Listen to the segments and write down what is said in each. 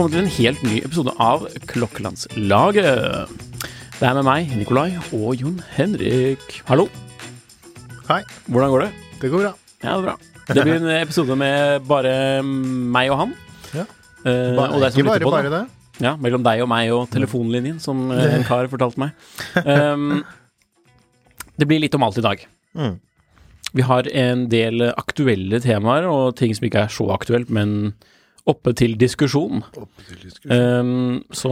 velkommen til en helt ny episode av Klokkelandslaget. Det er med meg, Nikolai, og Jon Henrik. Hallo. Hei. Hvordan går det? Det går bra. Ja, det er bra. Det blir en episode med bare meg og han. Ja. Eh, Ba, og deg som lytter bare, på, bare det. Ja, mellom deg og meg og telefonlinjen, som eh, en kar fortalte meg. Um, det blir litt om alt i dag. Mm. Vi har en del aktuelle temaer og ting som ikke er så aktuelt, men oppe til diskusjon. Um, så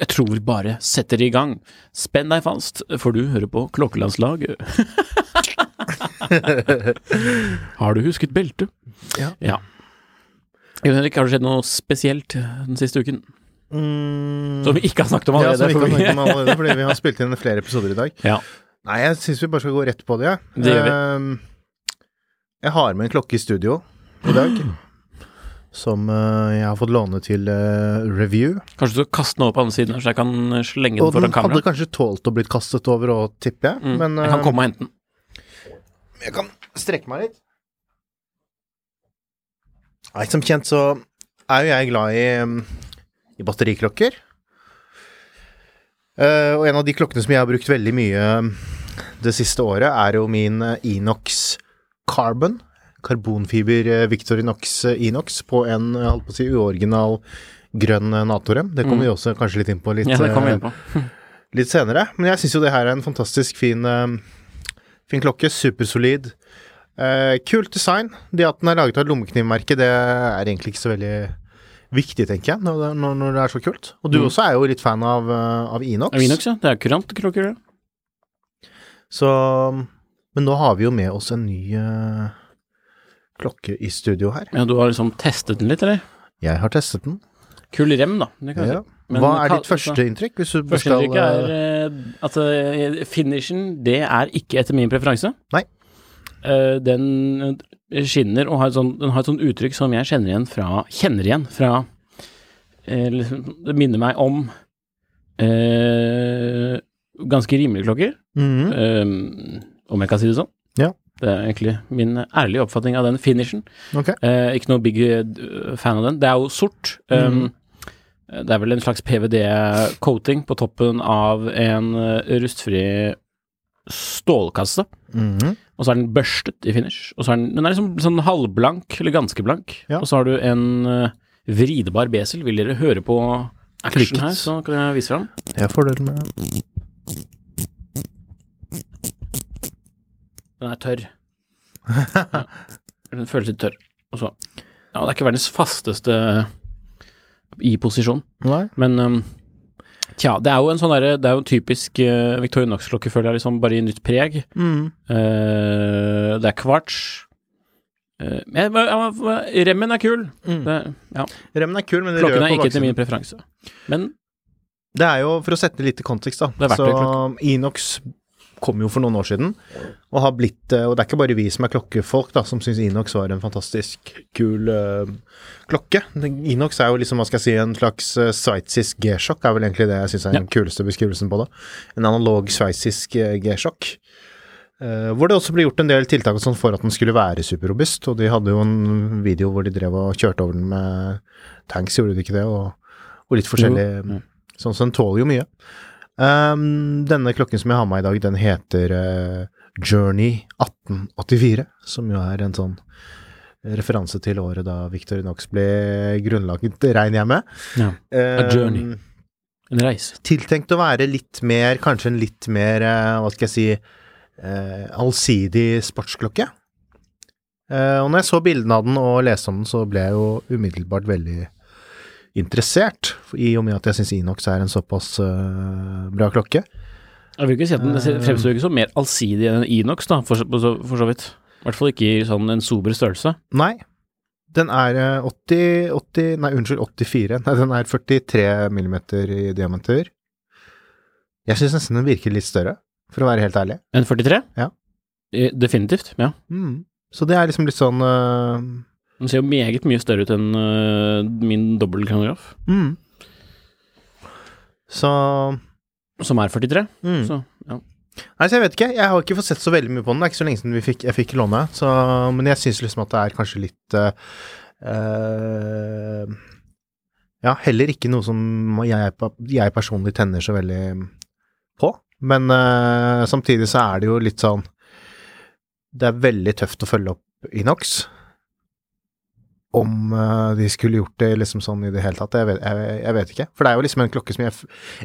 jeg tror vi bare setter i gang. Spenn deg fast, for du hører på Klokkelandslaget. har du husket beltet? Ja. ja. Jon Henrik, har det skjedd noe spesielt den siste uken? Mm. Som vi ikke har snakket om allerede? ja, som vi ikke har snakket om allerede, fordi vi har spilt inn flere episoder i dag. ja. Nei, jeg syns vi bare skal gå rett på det, jeg. Det gjør vi. Ehm, jeg har med en klokke i studio i dag. Som eh, jeg har fått låne til eh, review. Kanskje du skal kaste den over på andre siden, her, så jeg kan slenge den Og den hadde kamera? kanskje tålt å blitt kastet over òg, tipper jeg. Mm. Men jeg kan eh, komme og hente den. jeg kan strekke meg litt. Nei, som kjent så er jo jeg glad i, um, i batteriklokker. Uh, og en av de klokkene som jeg har brukt veldig mye um, det siste året, er jo min Enox Carbon. Karbonfiber eh, Victorinox eh, Inox på en, jeg holdt på å si, uoriginal grønn eh, Natorem. Det kommer Mm. vi også kanskje litt inn på litt, Ja, eh, inn på. litt senere. Men jeg syns jo det her er en fantastisk fin, eh, fin klokke. Supersolid. Eh, kult design. Det at den er laget av et lommeknivmerke, det er egentlig ikke så veldig viktig, tenker jeg, når når, når det er så kult. Og du Mm. også er jo litt fan av, eh, av Inox. Ja, Inox, ja. Det er kurant klokker, det. Så Men nå har vi jo med oss en ny eh, klokke i studio her. Ja, du har liksom testet den litt, eller? Jeg har testet den. Kul rem, da. Det kan Ja. Men Hva er ditt første inntrykk? Hvis du Første skal, er eh, at eh, finishen, det er ikke etter min preferanse. Nei. Eh, den skinner og har et sånt, den har et sånt uttrykk som jeg kjenner igjen fra Kjenner igjen fra liksom, Det minner meg om eh, ganske rimelige klokker, Mhm. eh, om jeg kan si det sånn. Ja. Det er egentlig min ærlige oppfatning av den finishen. Okay. Eh, ikke noe big eh, fan av den. Det er jo sort. Um, Det er vel en slags PVD-coating på toppen av en eh, rustfri stålkasse. Mm. Og så er den børstet i finish. Og så er den, den er liksom sånn halvblank, eller ganske blank. Ja. Og så har du en uh, vridbar besel. Vil dere høre på action her, så kan jeg vise fram. Jeg får det med Den er tørr. Ja. Den føles litt tørr. Og så Ja, det er ikke verdens fasteste i posisjon. Nei. Men um, tja, det er jo en sånn derre Det er jo en typisk uh, Victorinox-klokke, føler jeg, liksom bare i nytt preg. Mm. Uh, det er kvarts. Eh, men, ja, remmen er kul. Mm. Det, ja. Remmen er kul, men det Klokken er ikke til min preferanse. Men Det er jo, for å sette litt i kontekst, da. Så. Inox kom jo for noen år siden, og har blitt eh, Og det er ikke bare vi som er klokkefolk, da, som syns Inox var en fantastisk kul uh, klokke. Inox er jo liksom, hva skal jeg si, en slags uh, sveitsisk G-sjokk, er vel egentlig det jeg syns er den kuleste beskrivelsen på det. En analog sveitsisk uh, G-sjokk. Uh, hvor det også ble gjort en del tiltak sånn for at den skulle være superrobust, og de hadde jo en video hvor de drev og kjørte over den med tanks, gjorde de ikke det, og, og litt forskjellig Jo, ja. Sånn så den tåler jo mye. Ehm, denne klokken som jeg har med i dag, den heter uh, Journey 1884, som jo er en sånn referanse til året da Victorinox ble grunnlaget, regner jeg med. ja, Ehm, journey. en reise. Tiltenkt å være litt mer, kanskje en litt mer, uh, hva skal jeg si, uh, allsidig sportsklokke. Og når jeg så bildene av den og leste om den, så ble jeg jo umiddelbart veldig interessert, i og med at jeg syns Inox er en såpass eh, bra klokke. Jeg vil ikke si at den fremstår ikke som mer allsidig enn Inox, da, for, så- for, så- vidt. I hvert fall ikke i sånn en sober størrelse. Nei, den er eh, 80, 80 Nei, unnskyld, 84. Nei, den er 43 millimeter i diameter. Jeg syns nesten den virker litt større, for å være helt ærlig. En 43? Ja. Eh, Definitivt, ja. Mm. Så det er liksom litt sånn eh, Den ser jo meget mye større ut enn uh, min dobbeltkronograf, mm. Så som er 43. mm. Så ja. Nei, så jeg vet ikke. Jeg har ikke fått sett så veldig mye på den. Det er ikke så lenge siden vi fikk, jeg fikk låne. Så, men jeg syns liksom at det er kanskje litt uh, Ja, heller ikke noe som jeg, jeg personlig tenner så veldig på. Men uh, samtidig så er det jo litt sånn Det er veldig tøft å følge opp Inox. Om uh, de skulle gjort det liksom sånn i det hele tatt, jeg vet, jeg, jeg vet, ikke. For det er jo liksom en klokke som jeg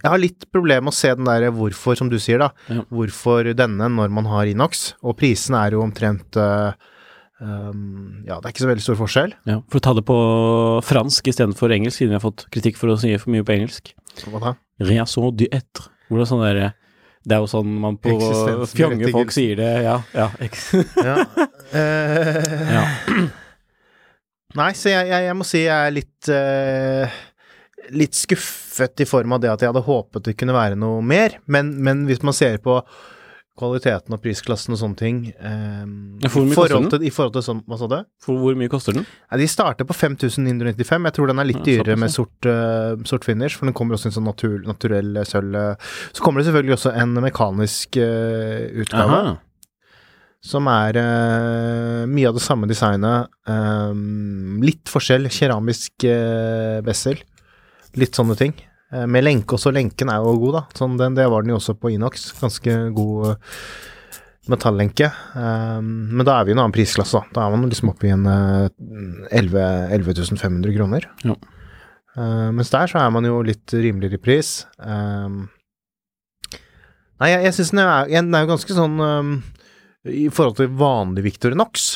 Jeg har litt problemer med å se den der hvorfor, som du sier, da. Ja. Hvorfor denne når man har Inox? Og prisen er jo omtrent uh, Um, ja, det er ikke så veldig stor forskjell. Ja, For å ta det på fransk istedenfor engelsk, siden vi har fått kritikk for å si for mye på engelsk. Hva da? Réason du être. Hvor det er sånn der, Det er jo sånn man på fjonge folk sier det, ja. Ja. ja. Nei, så jeg, jeg, jeg, må si jeg er litt uh, Litt skuffet i form av det at jeg hadde håpet det kunne være noe mer, men, men hvis man ser på kvaliteten og prisklassen og sånne ting. Um, ja, for hvor mye koster den? I forhold til sånn, hva sa du? For hvor mye koster den? Ja, de starter på 5995. Jeg tror den er litt ja, dyrere med sort, uh, sort, finish, for den kommer også i en sånn natur, naturell sølv. Så kommer det selvfølgelig også en mekanisk uh, utgave. Aha. Som er uh, mye av det samme designet. Um, litt forskjell. Keramisk uh, bessel. Litt sånne ting. Eh, med lenke også. Lenken er jo god, da. Sånn, den, det var den jo også på Inox. Ganske god uh, metallenke. Um, men da er vi i en annen prisklasse, da. Da er man liksom oppe i en uh, 11, 11 500 kroner. Ja. Mens der så er man jo litt rimeligere i pris. Nei, jeg, jeg syns den, den, er jo ganske sånn I forhold til vanlig Victorinox,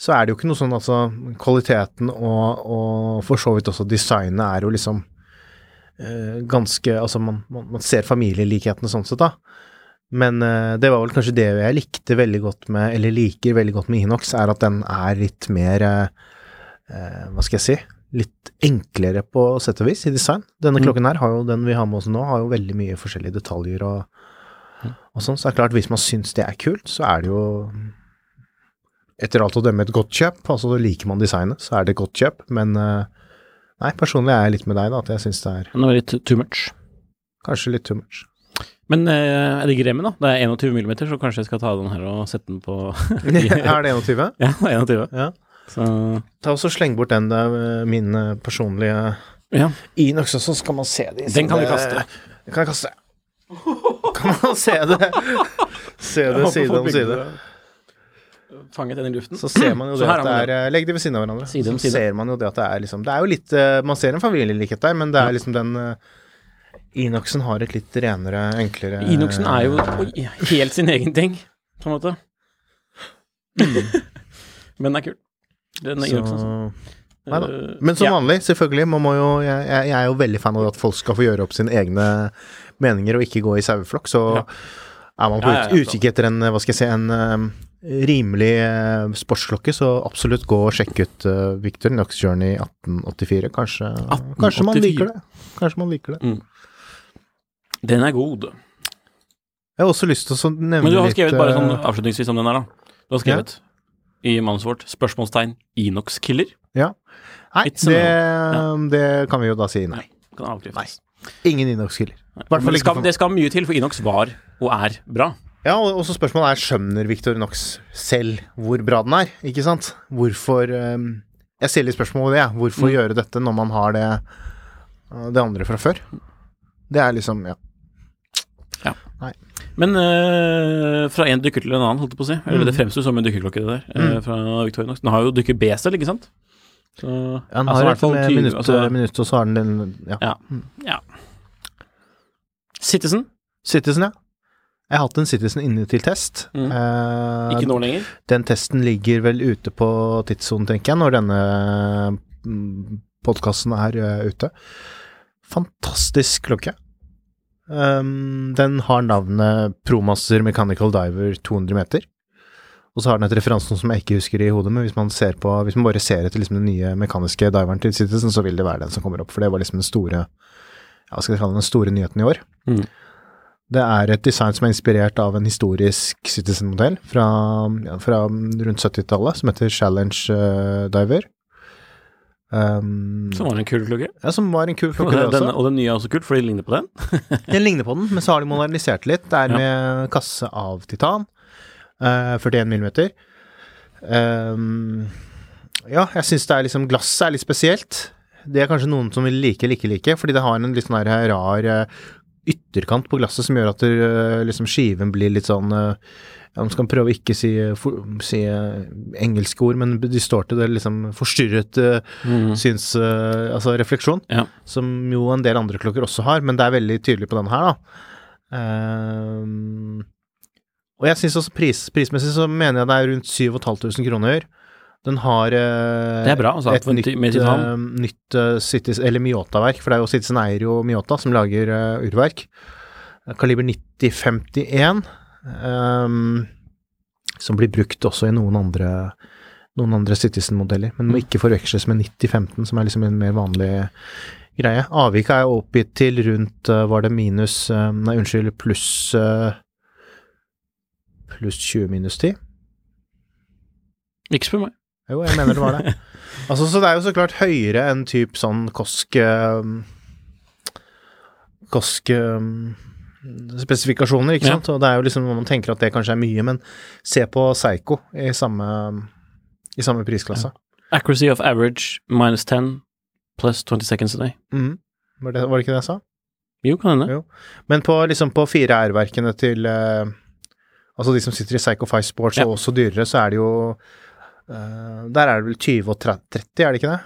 så er det jo ikke noe sånn altså Kvaliteten og, og for så vidt også designet er jo liksom Eh, ganske Altså, man, man, man ser familielikhetene sånn sett, da. Men eh, det var vel kanskje det jeg likte veldig godt med, eller liker veldig godt med Inox, er at den er litt mer eh, Hva skal jeg si? Litt enklere på sett og vis i design. Denne mm. klokken her, har jo, den vi har med oss nå, har jo veldig mye forskjellige detaljer og. Og sånn. Så det er klart, hvis man syns det er kult, så er det jo etter alt å dømme et godt kjøp. Altså liker man designet, så er det et godt kjøp, men uh, Nei, personlig er jeg litt med deg, da, at jeg syns det er Det var litt too much? Kanskje litt too much. Men eh, jeg digger remmen, da. Det er 21 mm, så kanskje jeg skal ta den her og sette den på Er det 21? Ja, det er 21. Ja. Så Ta også Sleng bort den, det er min eh, personlige ja. Inox også, så skal man se de. Den kan du kaste. Den kan jeg kaste. Kan man se det Se det side om side fanget den i luften. Så ser man jo det at det er eh, Legg de ved siden av hverandre. Side om side. Så ser man jo det at det er liksom Det er jo litt uh, Man ser en familielikhet der, men det er liksom den uh, Inoxen har et litt renere, enklere Inoxen er jo helt sin egen ting, på en måte. Mm. men den er kul. Den er Inoxen. Altså. Nei da. Men som vanlig, selvfølgelig. Man må jo, jeg, jeg, er jo veldig fan av at folk skal få gjøre opp sine egne meninger og ikke gå i saueflokk. Så ja, er man på ja, utkikk etter en, hva skal jeg si, en rimelig eh, sportsklokke, så absolutt gå og sjekk ut uh, Victor Knox Journey 1884. Kanskje, 1884. kanskje man liker det. Kanskje man liker det. Mm. Den er god. Jeg har også lyst til å nevne litt Men du har skrevet litt, bare sånn avslutningsvis om den her, da. Du har skrevet ja. i manuset vårt spørsmålstegn Inox Killer. Ja. Nei, det, ja. det, kan vi jo da si nei. nei kan avkreftes. Ingen Inox Killer. Det skal, det skal mye til, for Inox var og er bra. Ja, og så spørsmålet er skjønner Victor Knox selv hvor bra den er, ikke sant? Hvorfor um, Jeg stiller spørsmål ved det, hvorfor mm. gjøre dette når man har det, det andre fra før? Det er liksom Ja. ja. Nei. Men uh, fra en dykker til en annen, holdt jeg på å si. Eller mm. det fremstår som en dykkerklokke, det der, uh, fra Victor Knox. Den har jo dykker B selv, ikke sant? Så, ja, han har altså, i hvert fall minutt, altså, minutt, og så har han den Ja. ja. ja. Citizen. Citizen, ja. Jeg har hatt en Citizen inne til test. Mm. Eh, ikke nå lenger? Den testen ligger vel ute på tidssonen, tenker jeg, når denne mm, podkasten er uh, ute. Fantastisk klokke. Um, den har navnet Promaster Mechanical Diver 200 meter. Og så har den et referanse som jeg ikke husker i hodet, men hvis man, ser på, hvis man bare ser etter liksom den nye mekaniske diveren til Citizen, så vil det være den som kommer opp, for det var liksom den store ja, den store nyheten i år. Mm. Det er et design som er inspirert av en historisk Citizen-modell fra, ja, fra, rundt 70-tallet, som heter Challenge uh, Diver. Um, som var en kul klokke? Ja, som var en kul klokke, og, Denne, og den nye er også kul, for de ligner på den? den ligner på den, men så har de modernisert litt. Det er ja. med kasse av titan, uh, 41 millimeter. Um, ja, jeg syns det er liksom Glasset er litt spesielt. Det er kanskje noen som vil like eller ikke like, fordi det har en litt sånn her rar eh, ytterkant på glasset som gjør at det, eh, liksom skiven blir litt sånn eh, ja, Man skal prøve å ikke si, for, si eh, engelske ord, men distorted eller liksom forstyrret eh, Mm. syns... eh, altså refleksjon, Ja. som jo en del andre klokker også har, men det er veldig tydelig på denne her, da. Ehm, og jeg syns også pris, prismessig så mener jeg det er rundt 7500 kroner. Den har eh, Det bra, altså, et nytt, eh, nytt uh, Citis, eller Miota-verk, for det er jo Citizen eier jo Miota, som lager uh, urverk. Kaliber 9051, um, som blir brukt også i noen andre noen andre Citizen-modeller, men Mm. må ikke forveksles med 9015, som er liksom en mer vanlig greie. Avviket er oppgitt til rundt eh, Var det minus eh, Nei, unnskyld, pluss eh, Pluss 20 minus 10? Ikke spør meg. Jo, jeg mener det var det. altså, så det er jo så klart høyere enn typ sånn Kosk um, Kosk um, spesifikasjoner, ikke Ja. sant? Og det er jo liksom man tenker at det kanskje er mye, men se på Psycho i samme, i samme prisklasse. Accuracy of average minus 10 pluss 20 seconds a day. Mm. Var, det, var det ikke det jeg sa? Jo, kan hende. Jo. Men på liksom på fire R-verkene til eh, Altså de som sitter i Psycho 5 Sports, Ja. og også dyrere, så er det jo uh, Der er det vel 20 og 30, er det ikke det?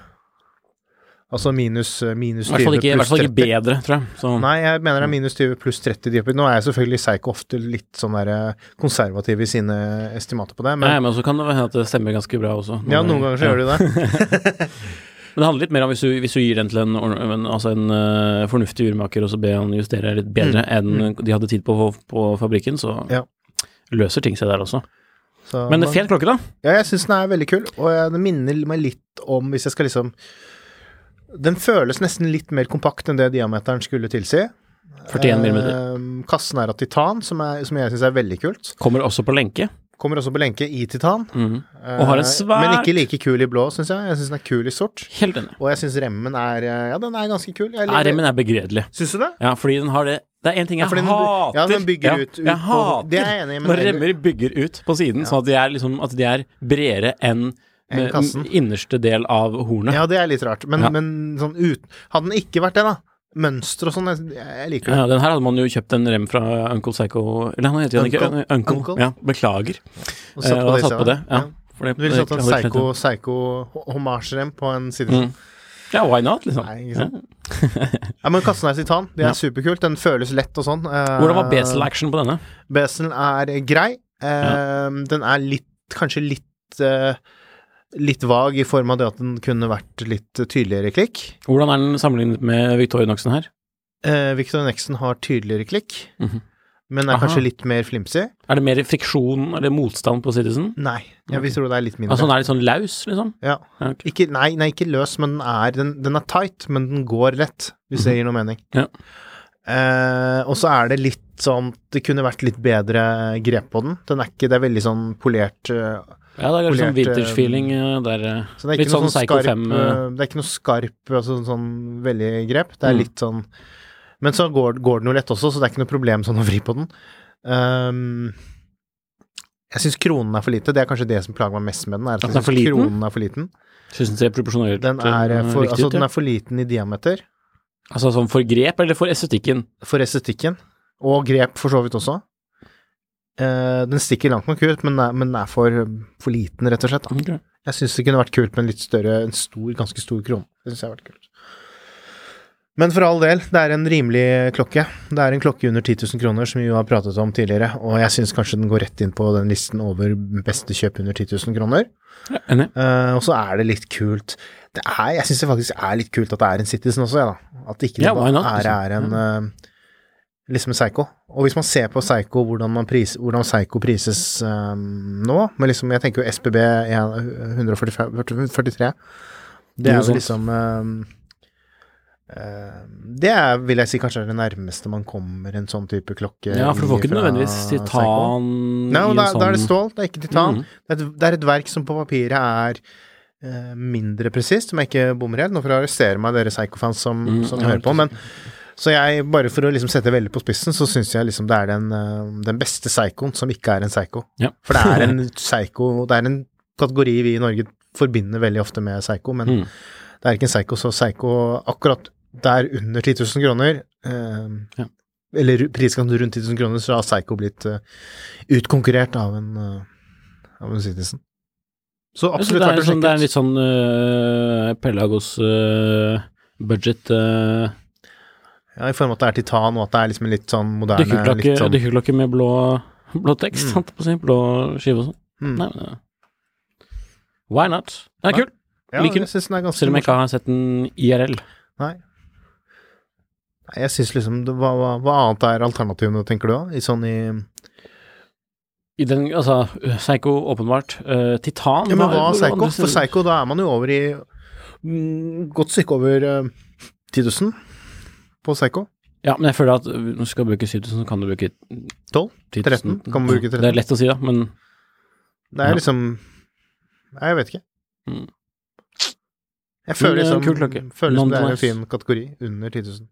Altså minus, minus 20 pluss 30. i hvert fall ikke bedre, tror jeg. Så, Nei, jeg mener det er minus 20 pluss 30 diopter. Nå er jeg selvfølgelig Psycho ofte litt sånn der eh, konservativ i sine estimater på det, men Nei, men så kan det hende at det stemmer ganske bra også. ja, noen ganger så gjør det det. Men det handler litt mer om hvis du, hvis du gir den til en, en, altså en uh, fornuftig urmaker, og så ber han justere litt bedre enn de hadde tid på på fabrikken, så Mm. Ja. Løser ting seg der også. Så, Men fet klokke, da. Ja, jeg syns den er veldig kul, og den minner meg litt om, hvis jeg skal liksom Den føles nesten litt mer kompakt enn det diameteren skulle tilsi. 41 mm. Eh, kassen er av titan, som, er, som jeg syns er veldig kult. Kommer også på lenke. Kommer også på lenke i titan. Mm. Og har en svært svær- Men ikke like kul i blå, syns jeg. Jeg syns den er kul i sort. Helt enig. Og jeg syns remmen er eh, Ja, den er ganske kul. Jeg Ja, remmen er begredelig. Syns du det? Ja, fordi den har det Det er én ting jeg ja, den hater. ja, den bygger ut- ut jeg på- hater det er enig når remmer bygger ut på siden, sånn at de er liksom At de er bredere enn en innerste del av hornet. Ja, det er litt rart. Men, Ja. men sånn ut Hadde den ikke vært det, da, mønster og sånn, jeg, liker det. Ja, den her hadde man jo kjøpt en rem fra Uncle Psycho Eller han heter jo ikke Uncle. Uncle. Ja, beklager. Og Eh, og det, satt på det. Ja. For det- Du ville satt en psycho, glemt. psycho homasjerem på en Citizen. Mm. Ja, why not, liksom. Nei, ikke sant. Ja, men kassen er titan. Det er Ja. superkult. Den føles lett og sånn. Eh, Hvordan var Besel action på denne? Beselen er grei. Eh, Den er litt, kanskje litt eh, Litt vag i form av det at den kunne vært litt tydeligere klikk. Hvordan er den sammenlignet med Victorinoxen her? Eh, Victor Nexen har tydeligere klikk, Mhm. Men er Aha. kanskje litt mer flimsy. Er det mer friksjon eller motstand på Citizen? Nei, jeg vil tro det er litt mindre. Altså den er litt sånn laus, liksom? Ja. Ja, ok. Ikke, nei, nei, ikke løs, men den er, den, den er tight, men den går lett, hvis det gir noe mening. Ja. Eh, og så er det litt sånn Det kunne vært litt bedre grep på den. Den er ikke Det er veldig sånn polert uh, Ja, det er litt sånn eh, vintage-feeling eh, der. Så Litt sånn sånn Psycho 5, eh, eh. Det er ikke noe skarp altså, sånn veldig grep. Det er Mm. litt sånn Men så går, går den jo lett også, så det er ikke noe problem sånn å vri på den. Um, jeg syns kronen er for lite. Det er kanskje det som plager meg mest med den. Er at den er for liten? kronen er for liten. Syns den ser proporsjonert Den er, eh, for, riktig altså, den er for liten i diameter. Altså sånn for grep, eller for estetikken? For estetikken. Og grep, for så vidt også. Uh, den stikker langt nok ut, men, men er for, for liten, rett og slett. Da. Ok. Jeg syns det kunne vært kult med en litt større, en stor, ganske stor krone. Det syns jeg har vært kult. Men for all del, det er en rimelig klokke. Det er en klokke under 10 000 kroner, som vi jo har pratet om tidligere, og jeg syns kanskje den går rett inn på den listen over beste kjøp under 10 000 kroner. Ja, uh, og så er det litt kult det er, Jeg syns det faktisk er litt kult at det er en Citizen også, jeg, da. At ikke det Ja, bare er, liksom. er en uh, liksom en Psycho. Og hvis man ser på Psycho, hvordan, man pris, hvordan Psycho prises eh, nå Men liksom, Jeg tenker jo SPB 143 Det er jo liksom eh, Det er, vil jeg si kanskje er det nærmeste man kommer en sånn type klokke. Ja, for du får ikke nødvendigvis titan Nei, da, sånn... er det sånn- stål, det er ikke titan. Mm. Det, er et, det er et verk som på papiret er uh, mindre presist, om jeg ikke bommer helt. Nå får jeg arrestere meg, dere Psycho-fans som, Mm, som hører på. Men så jeg, bare for å liksom sette veldig på spissen, så syns jeg liksom det er den, eh, den beste psychoen som ikke er en psycho. Ja. For det er en psycho Det er en kategori vi i Norge forbinder veldig ofte med psycho, men Mm. Det er ikke en Psycho, så Psycho akkurat der under 10 000 kroner eh, Ja. Eller priskanten rundt 10 000 kroner, så har Psycho blitt eh, utkonkurrert av en, uh, av en Citizen. Så absolutt verdt å sjekke ut. det er en litt sånn uh, Pelagos uh, budget uh, Ja, I form av at det er titan, og at det er liksom en litt sånn moderne dykkerklokke, sånn, dykkerklokke med blå, blå tekst, Mm. sant, på sin. Blå skive og sånn. mm. Nei, men Why not? Den er Nei. kul, Ja, liker den. selv om jeg ikke har sett den IRL. Nei. Jeg syns liksom hva, hva, hva annet er alternativene, tenker du da? I sånn i I den, altså, Psycho, åpenbart. Uh, Titan Ja, men hva er Psycho? For Psycho, da er man jo over i mm, godt stykke over uh, 10 000 på Psycho. Ja, men jeg føler at uh, når du skal bruke 7000, så kan du bruke 12? 10 000. 13? Kan man bruke 13? Det er lett å si, da, men Det er Ja. liksom Nei, jeg vet ikke. Mm. Jeg føler Men, eh, liksom, føler liksom det er en fin kategori. Under 10 000.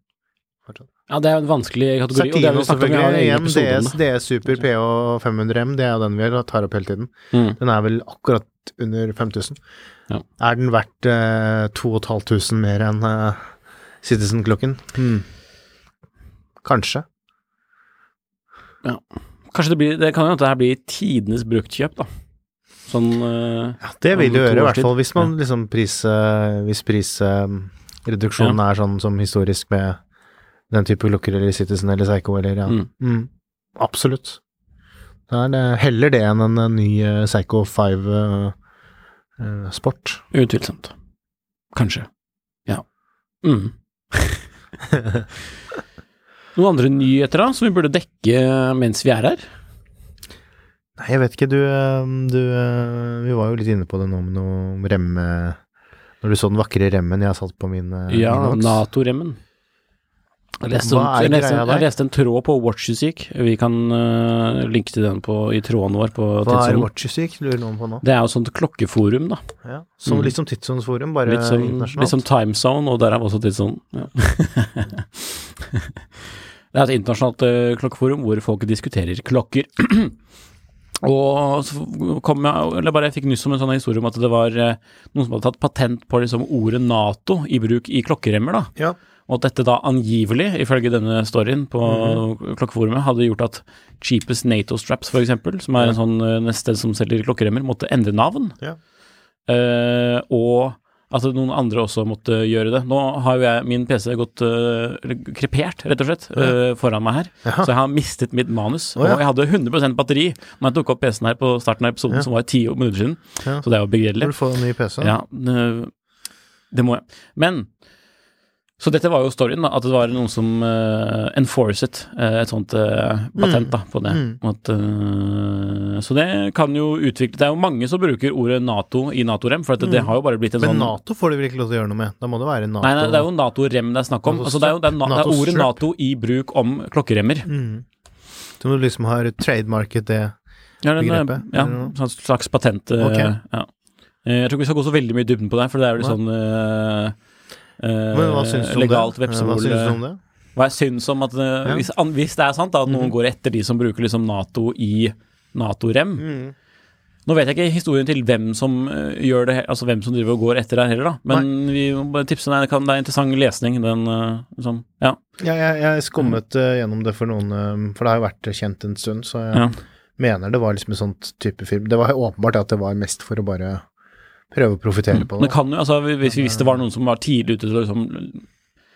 Fortsatt. Ja, det er en vanskelig kategori. Satino selvfølgelig. Igjen DS. DS Super PH 500M, det er den vi tar opp hele tiden. Mm. Den er vel akkurat under 5000. Ja. Er den verdt eh, 2500 mer enn eh, Citizen-klokken? Hmm. Kanskje. Kanskje det blir Det kan jo hende det her blir tidenes bruktkjøp, da. Sånn eh, Ja, det vil det gjøre, i hvert fall hvis man liksom pris eh, Hvis prisreduksjonen er sånn som historisk med den type klokker eller Citizen eller Psycho eller ja. Mm. Mm. Absolutt. Da er det heller det enn en, en ny eh, Psycho 5 eh, eh, Sport. Utvilsomt. Kanskje. Ja. Mm. Noen andre nyheter da, som vi burde dekke mens vi er her? Nei, jeg vet ikke, du, eh, du eh, Vi var jo litt inne på det nå med noe remme Når du så den vakre remmen jeg har satt på min eh, Ja, Nato-remmen. Leste, Hva er greia der? jeg leste en tråd på Watchmusikk. Vi kan uh, linke til den på, i tråden vår på Hva er Tidssonen. Lurer noen på nå? Det er jo sånt klokkeforum, da. Ja, som, Mm. Litt som tidssonesforum, bare Litt som, internasjonalt. litt som timezone, og derav også tidssonen. Ja. det er et internasjonalt uh, klokkeforum hvor folk diskuterer klokker. og så kom jeg, eller bare jeg fikk nyss om en sånn historie om at det var eh, noen som hadde tatt patent på liksom ordet Nato i bruk i klokkeremmer, da. Ja. Og at dette da angivelig, ifølge denne storyen på Mhm. klokkeforumet, hadde gjort at Cheapest NATO Straps, eksempel, som er en Ja. sånn eh, nettsted som selger klokkeremmer, måtte endre navn. Ja. Uh, og at noen andre også måtte gjøre det. Nå har jo jeg min PC gått uh, krepert, rett og slett, uh, foran meg her. Jaha. Så jeg har mistet mitt manus. Oh, ja. Og jeg hadde 100% batteri når jeg tok opp PC-en her på starten av episoden, Ja. som var ti minutter siden. Ja. Så det er jo begredelig. Du få en ny PC. Ja, det, det må jeg. Men så dette var jo storyen, da, at det var noen som uh, enforcet uh, et sånt uh, patent da, på det. Mm. At, uh, så det kan jo utvikle Det er jo mange som bruker ordet Nato i Nato-rem, for det, det har jo bare blitt en Men sånn Nato får de vel ikke lov til å gjøre noe med? Da må det være Nato Nei, nei, det er jo Nato-rem det er snakk om. NATO Altså, det, er jo, det, er na, det er ordet. Nato i bruk om klokkeremmer. mm. Så du liksom har trademarket det Ja, den, eh, Begrepet, ja, et sånn slags patent. eh, Ok. Ja. Eh, Jeg tror ikke vi skal gå så veldig mye i dybden på det, for det er jo litt sånn eh, eh, Men hva syns du om legalt det? vepsebol. Hva syns du om det? Hva jeg syns om at eh, Ja. hvis, an, hvis det er sant da, at noen mm. går etter de som bruker liksom Nato i Nato-rem Mm. Nå vet jeg ikke historien til hvem som eh, gjør det, altså hvem som driver og går etter der heller, da. Men vi må bare tipse deg, det, kan, det er interessant lesning, den eh, liksom, ja. Ja, jeg, jeg skummet mm. gjennom det for noen eh, For det har jo vært kjent en stund, så jeg Ja. mener det var liksom en sånn type film. Det var åpenbart at det var mest for å bare prøve å profitere på Det det. kan jo, altså hvis, hvis det var noen som var tidlig ute til å liksom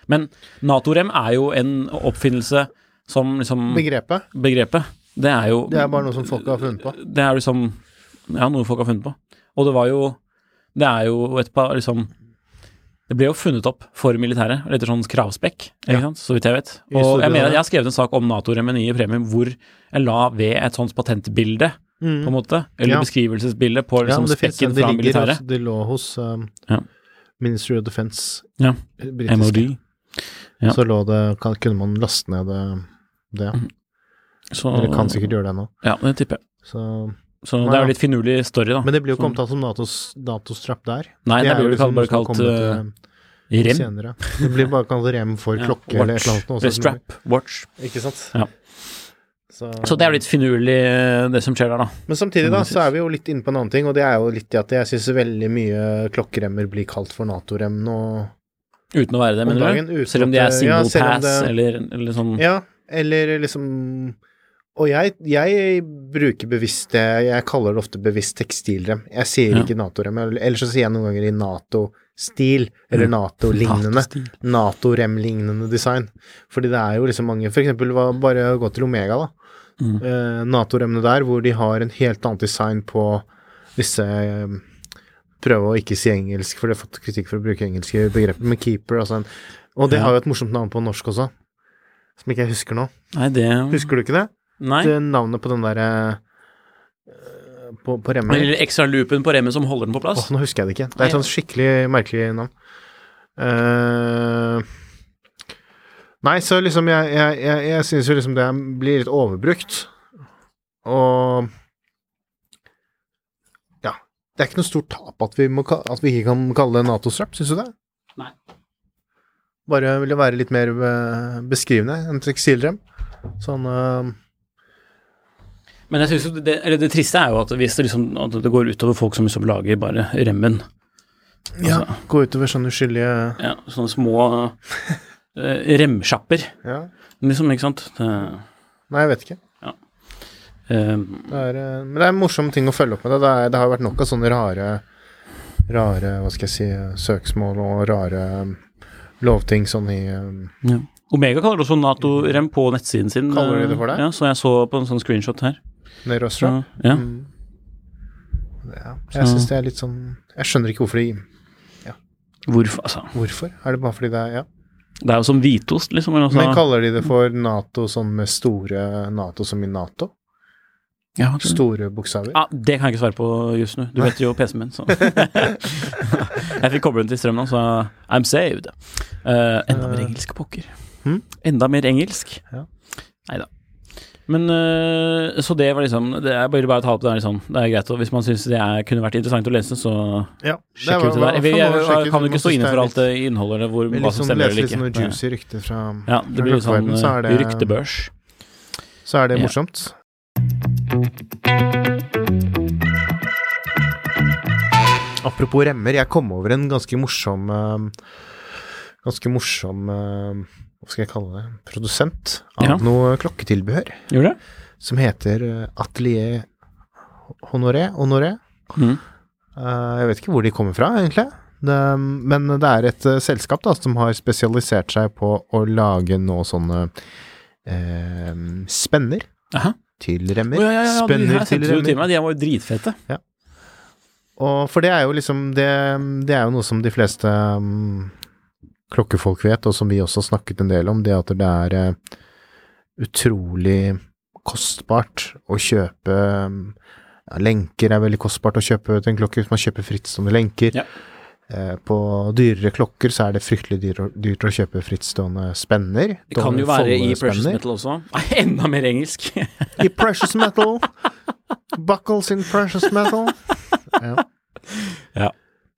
Men Nato-rem er jo en oppfinnelse som liksom Begrepet, Begrepet. Det er jo det er bare noe som folk har funnet på. Det er liksom Ja, noe folk har funnet på. Og det var jo Det er jo et par liksom Det ble jo funnet opp for militæret etter sånn kravspekk, ikke Ja. så vidt jeg vet. Og jeg mener jeg har skrevet en sak om Nato-remeniet i premium hvor jeg la ved et sånt patentbilde, på en måte, eller Ja. beskrivelsesbildet på liksom ja, spekken det, fra militæret. det lå hos um, Ja. Ministry of Defence, Ja. britiske. MOD. Ja. Så lå det kan, Kunne man laste ned det, det. Så, Dere kan sikkert gjøre det nå. Ja, det tipper jeg. Så, Så det er jo litt finurlig story, da. men det blir jo ikke omtalt som Natos, Nato-strapp der. Nei, det, det blir jo liksom bare kalt uh, eh, rem. senere. Det blir bare kalt rem for klokke eller et eller annet. Strap, watch. Ikke sant? Ja. Så det er jo litt finurlig, eh, det som skjer der, da. Men samtidig, da, så er vi jo litt inne på en annen ting, og det er jo litt i at jeg syns veldig mye klokkeremmer blir kalt for Nato-rem nå. Uten å være det, mener dagen, du? Selv om de er single ja, pass, det- eller, eller sånn Ja, eller liksom Og jeg, jeg bruker bevisst det Jeg kaller det ofte bevisst tekstilrem. Jeg sier Ja. ikke Nato-rem, eller så sier jeg noen ganger i Nato-stil, eller Nato-lignende. Nato-stil. Nato-rem-lignende design. Fordi det er jo liksom mange For eksempel bare gå til Omega, da. Mm. Eh, Nato-remene der, hvor de har en helt annen design på disse eh, Prøve å ikke si engelsk, for de har fått kritikk for å bruke engelske begreper, men keeper og sånn. Og det Ja. har jo et morsomt navn på norsk også, som ikke jeg husker nå. Nei, det Husker du ikke det? Nei. det navnet på den derre eh, på, på remmen. Eller ekstra loopen på remmen som holder den på plass. nå husker jeg det ikke. Det er et sånn skikkelig merkelig navn. Eh, nei, så liksom jeg, jeg, jeg, jeg syns jo liksom det blir litt overbrukt. Og ja. Det er ikke noe stort tap at vi, må, at vi ikke kan kalle det Nato-strap, syns du det? Nei. Bare ville være litt mer eh, beskrivende enn tekstilrem. Sånn uh... Men jeg synes det, eller det triste er jo at hvis det, liksom, at det går utover folk som liksom lager bare remmen, Ja, går gå utover sånne uskyldige ja, sånne små remsjapper, Ja. liksom, ikke sant. Nei, jeg vet ikke. eh, Det er, eh, men det er en morsom ting å følge opp med det. Det, er, det har vært nok av sånne rare Rare, hva skal jeg si, eh, søksmål og rare um, lovting sånn i um, ja. Omega kaller det også Nato-rem på nettsiden sin. Kaller de det eh, for det? Ja, så jeg så på en sånn screenshot her. Nero Så, strap. ja. Mm. ja. Jeg syns det er litt sånn Jeg skjønner ikke hvorfor de Hvorfor, altså. Hvorfor? Er det bare fordi det er Ja. Det er jo som hvitost, liksom. altså- Men kaller de det for Nato sånn med store Nato som i Nato? ja. Store bokstaver? Ja, det kan jeg ikke svare på just nå. Du vet jo PC-en min, så Jeg fikk koblet den til strøm nå, så I'm saved. Uh, enda mer Eh. engelsk, pokker. Hmm? Enda mer engelsk. Ja. Nei da. Men eh, Så det var liksom Det er bare, bare å ta opp det der, liksom. Det er greit. Og hvis man syns det er, kunne vært interessant å lese, så Ja. sjekk ut det der. Vi, jeg, jeg, kan jo ikke stå inne for alt det innholdet, hvor, hva Litt som sånn, stemmer eller litt sånne juicy rykter fra Ja, det blir sånn så er eh, det- ryktebørs. Så er det morsomt. Apropos remmer, jeg kom over en ganske morsom eh, Ganske morsom Hva skal jeg kalle det? Produsent av Ja. noe klokketilbehør Gjorde det? som heter eh, Atelier Honoré. Honoré. Mhm. Eh, jeg vet ikke hvor de kommer fra, egentlig. Det, men det er et eh, selskap da, som har spesialisert seg på å lage nå sånne eh, spenner Aha. til remmer. remmer. ja, ja, ja, de spenner til remmer. til meg. De var jo dritfete. Og for det er jo liksom det, det er jo noe som de fleste mm, klokkefolk vet, og som vi også har snakket en del om, det at det er eh, utrolig kostbart å kjøpe ja, Lenker er veldig kostbart å kjøpe til en klokke hvis man kjøper frittstående lenker. Ja. Eh, på dyrere klokker så er det fryktelig dyrt, å- dyrt å kjøpe frittstående spenner. Det kan jo være i Precious. Metal også. Nei, enda mer engelsk. I precious metal. Buckles in precious metal. Ja. Ja.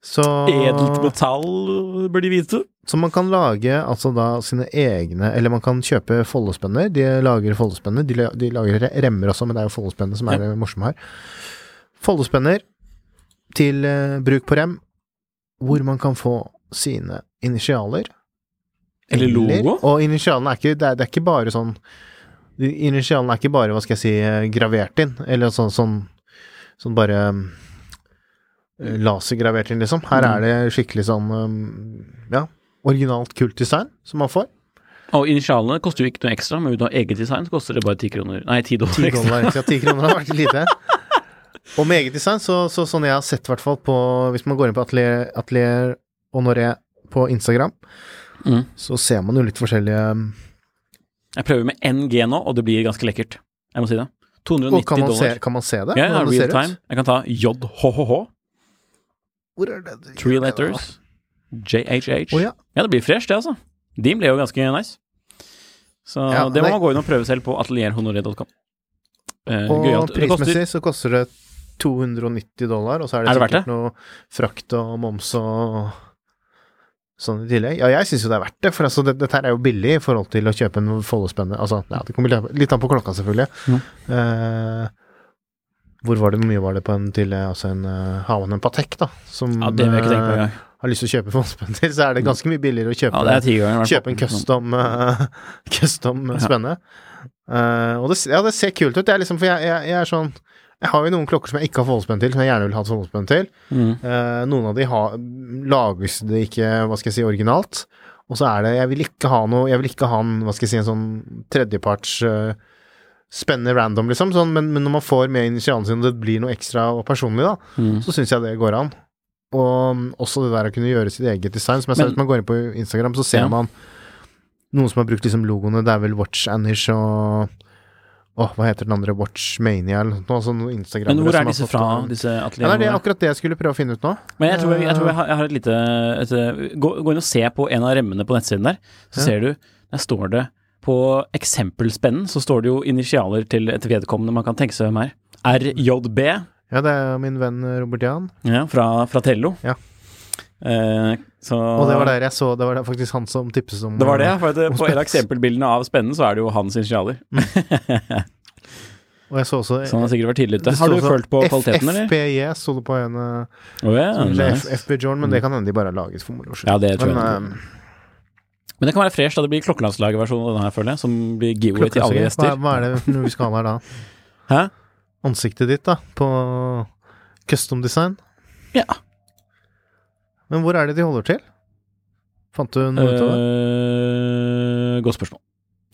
Så, Edelt metall, bør de vite. Så man kan lage altså da sine egne Eller man kan kjøpe foldespenner. De lager foldespenner. De, de lager remmer også, men det er jo foldespennene som er det morsomme her. Foldespenner til uh, bruk på rem, hvor man kan få sine initialer. Eller logo. Og initialene er ikke det er, det er ikke bare sånn Initialene er ikke bare, hva skal jeg si, eh, gravert inn, eller sånn sånn, sånn bare eh, lasergravert inn, liksom. Her er det skikkelig sånn um, ja, originalt kult design som man får. Og initialene koster jo ikke noe ekstra, men uten eget design, så koster det bare ti kroner. Nei, ti dollar Ti ekstra. dollar, ikke sant? Ti kroner har vært lite. Og med eget design, så, så sånn jeg har sett, i hvert fall på Hvis man går inn på Atelier, Atelier Honoré på Instagram, Mm. så ser man jo litt forskjellige um, Jeg prøver med NG nå, og det blir ganske lekkert. Jeg må si det. 290 Og kan man, se, dollar. kan man se det? Ja, det real ser ut? time. Jeg kan ta JHHH, Hvor er det? three letters, JHH. Oh, ja. Ja, det blir fresh, det, altså. De ble jo ganske nice. Så Ja, det må nei. man gå inn og prøve selv på atelierhonoré.com. Eh, Og gøyalt. Prismessig så koster det 290 dollar, og så er det, Er det sikkert det? noe frakt og moms og sånn i tillegg. Ja, jeg syns jo det er verdt det, for altså, det, dette her er jo billig i forhold til å kjøpe en Follo-spenne. Altså, ja, det kommer litt an på klokka, selvfølgelig. Mm. Eh, hvor var det, hvor mye var det på en til altså en uh, Har man en Patek, da, som Ja, det vil jeg ikke tenke på eh, engang. har lyst til å kjøpe for spenn til, så er det ganske mye billigere å kjøpe Ja, er ganger. Kjøpe en custom, uh, custom spenne. Uh, og det, ja, det ser kult ut. Det er liksom, for jeg, jeg, jeg er sånn Jeg har jo noen klokker som jeg ikke har foldespenn til, som jeg gjerne vil ha foldespenn til. Mm. Eh, noen av de har, lages det ikke, hva skal jeg si, originalt. Og så er det Jeg vil ikke ha noe Jeg vil ikke ha en, hva skal jeg si, en sånn tredjeparts uh, spennende random, liksom. Sånn, men, men når man får med initialene sine, og det blir noe ekstra og personlig, da, Mm. så syns jeg det går an. Og um, også det der å kunne gjøre sitt eget design. Som jeg sa, hvis man går inn på Instagram, så ser Ja. man noen som har brukt liksom logoene. Det er vel Watch Anish og Åh, hva heter den andre? Watch Mania eller noe sånt. Men hvor er disse fra, disse Ja, det er akkurat det jeg skulle prøve å finne ut nå. Men jeg tror jeg, jeg, tror jeg, har, jeg har et lite et, gå, gå inn og se på en av remmene på nettsiden der, så Ja. ser du Der står det på eksempelspennen så står det jo initialer til et vedkommende man kan tenke seg hvem er. RJB Ja, det er min venn Robert Jan. ja, fra, fra Tello. Ja. Eh, så Og det var der jeg så Det var faktisk han som tipset om Det var det, for det, på et av eksempelbildene av spennen så er det jo hans initialer. Og jeg så også Så han har sikkert vært tidlig ute. Har du følt på kvaliteten, eller? FPJ sto det på en oh, ja, nice. FB John, men det kan hende de bare har laget for moro skyld. ja, det tror jeg. Men eh, Men det kan være fresh da det blir klokkelandslaget-versjonen av den her, føler jeg, som blir giveaway til alle gjester. Hva, hva er det vi skal ha her da? Hæ? Ansiktet ditt, da, på custom design? Ja. Men hvor er det de holder til? Fant du noe ut av det? Uh, godt spørsmål.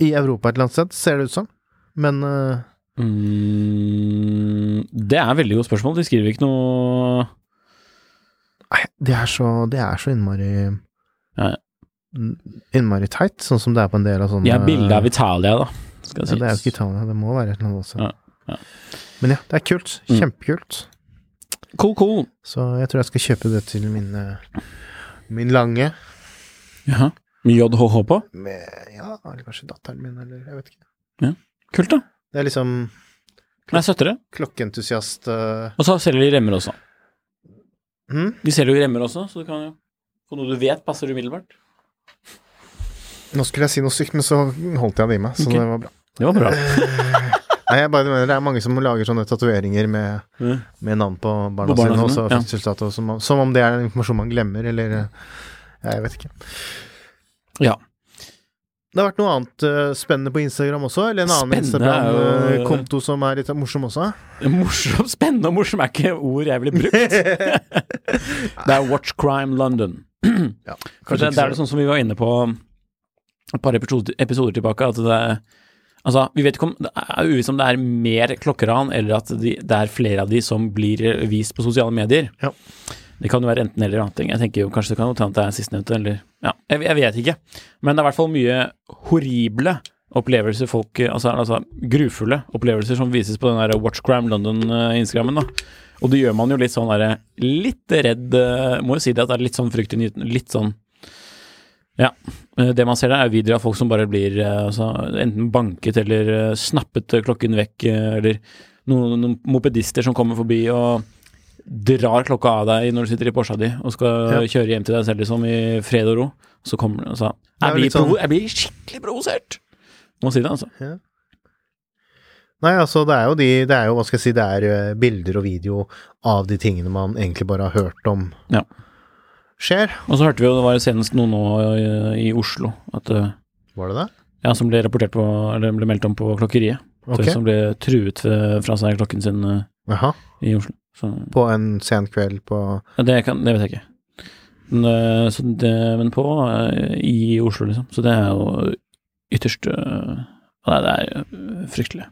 I Europa et eller annet sted, ser det ut som. Men uh... Mm, det er veldig godt spørsmål. De skriver ikke noe nei, det er så Det er så innmari Ja. Innmari teit, sånn som det er på en del av sånne Ja, bildet bilde av Italia, da. Skal ja, Det er jo ikke Italia, det må være et eller annet også. Ja, ja. Men ja, det er kult. Mm. Kjempekult. Cool, cool. Så jeg tror jeg skal kjøpe det til min eh, Min lange. Jaha. Med JHH på? Med Ja, eller kanskje datteren min, eller jeg vet ikke. Kult, da. Det er liksom Nei, søttere. klokkeentusiast uh, Og så selger de remmer også. Mm? De selger jo remmer også, så du kan jo få noe du vet passer umiddelbart. Nå skulle jeg si noe sykt, men så holdt jeg det i meg, så okay. det var bra. Det var bra. Nei, jeg bare mener det er mange som lager sånne tatoveringer med, mm. med navn på barna, På barna sine, og sine, ja. fødselsdato, som, om- som om det er informasjon man glemmer, eller eh, Jeg vet ikke. Ja. Det har vært noe annet uh, spennende på Instagram også, eller en annen Instagram-konto som er litt morsom også? Morsom, spennende og morsom er ikke ord jeg ville brukt. det er Watch Crime London. Ja, kanskje det, det er det sånn som vi var inne på et par episoder, episoder tilbake, at det er Altså, vi vet ikke om Det er uvisst om det er mer klokkeran, eller at de, det er flere av de som blir vist på sosiale medier. Ja. Det kan jo være enten eller annet. Jeg tenker jo kanskje det kan hende at det er sistnevnte, eller Ja, jeg, jeg vet ikke. Men det er i hvert fall mye horrible opplevelser folk Altså, altså grufulle opplevelser som vises på den der Watchgram London-instagrammen. da. Og det gjør man jo litt sånn derre Litt redd eh, Må jo si det at det er litt sånn fryktinngytende. Litt sånn Ja. eh, Det man ser der, er videoer av folk som bare blir eh, altså, enten banket eller eh, snappet eh, klokken vekk, eh, eller noen, noen mopedister som kommer forbi og drar klokka av deg når du sitter i Porscha di og skal Ja. kjøre hjem til deg selv liksom i fred og ro. Så kommer det og Det Jeg litt sånn- jeg blir skikkelig provosert! Må si det, altså. Nei, altså, det er jo de Det er jo, hva skal jeg si, det er eh, bilder og video av de tingene man egentlig bare har hørt om Ja. skjer. Og så hørte vi jo det var senest noe nå i, i Oslo at eh, Var det det? Ja, som ble rapportert på Eller ble meldt om på klokkeriet. Okay. Som ble truet eh, fra seg klokken sin Aha. I Oslo. Så På en sen kveld på ja, det, kan, det vet jeg ikke. Men, eh, så det, men på eh, i Oslo, liksom. Så det er jo ytterst eh, Nei, det er eh, fryktelig,